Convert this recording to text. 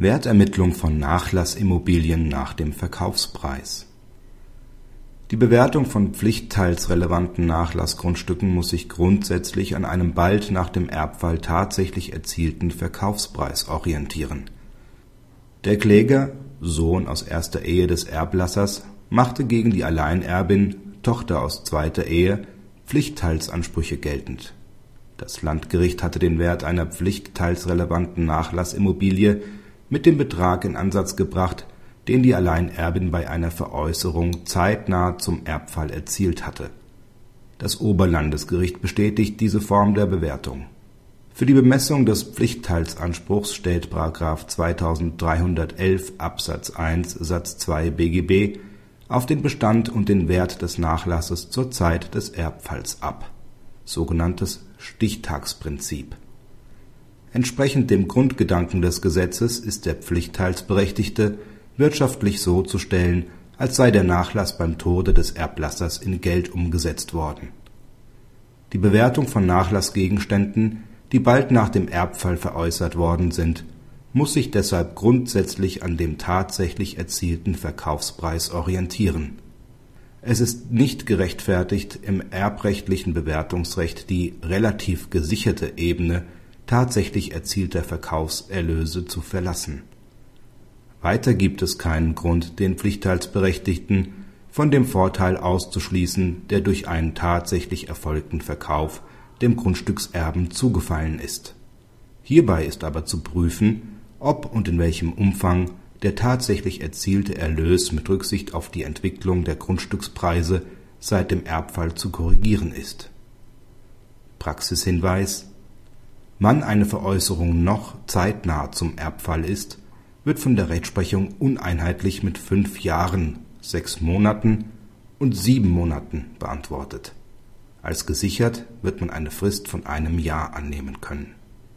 Wertermittlung von Nachlassimmobilien nach dem Verkaufspreis Die Bewertung von pflichtteilsrelevanten Nachlassgrundstücken muss sich grundsätzlich an einem bald nach dem Erbfall tatsächlich erzielten Verkaufspreis orientieren. Der Kläger, Sohn aus erster Ehe des Erblassers, machte gegen die Alleinerbin, Tochter aus zweiter Ehe, Pflichtteilsansprüche geltend. Das Landgericht hatte den Wert einer pflichtteilsrelevanten Nachlassimmobilie mit dem Betrag in Ansatz gebracht, den die Alleinerbin bei einer Veräußerung zeitnah zum Erbfall erzielt hatte. Das Oberlandesgericht bestätigt diese Form der Bewertung. Für die Bemessung des Pflichtteilsanspruchs stellt § 2311 Absatz 1 Satz 2 BGB auf den Bestand und den Wert des Nachlasses zur Zeit des Erbfalls ab sogenanntes Stichtagsprinzip Entsprechend dem Grundgedanken des Gesetzes ist der Pflichtteilsberechtigte wirtschaftlich so zu stellen, als sei der Nachlass beim Tode des Erblassers in Geld umgesetzt worden. Die Bewertung von Nachlassgegenständen, die bald nach dem Erbfall veräußert worden sind, muss sich deshalb grundsätzlich an dem tatsächlich erzielten Verkaufspreis orientieren. Es ist nicht gerechtfertigt, im erbrechtlichen Bewertungsrecht die relativ gesicherte Ebene tatsächlich erzielter Verkaufserlöse zu verlassen. Weiter gibt es keinen Grund, den Pflichtteilsberechtigten von dem Vorteil auszuschließen, der durch einen tatsächlich erfolgten Verkauf dem Grundstückserben zugefallen ist. Hierbei ist aber zu prüfen, ob und in welchem Umfang der tatsächlich erzielte Erlös mit Rücksicht auf die Entwicklung der Grundstückspreise seit dem Erbfall zu korrigieren ist. Praxishinweis Wann eine Veräußerung noch zeitnah zum Erbfall ist, wird von der Rechtsprechung uneinheitlich mit fünf Jahren, sechs Monaten und sieben Monaten beantwortet. Als gesichert wird man eine Frist von einem Jahr annehmen können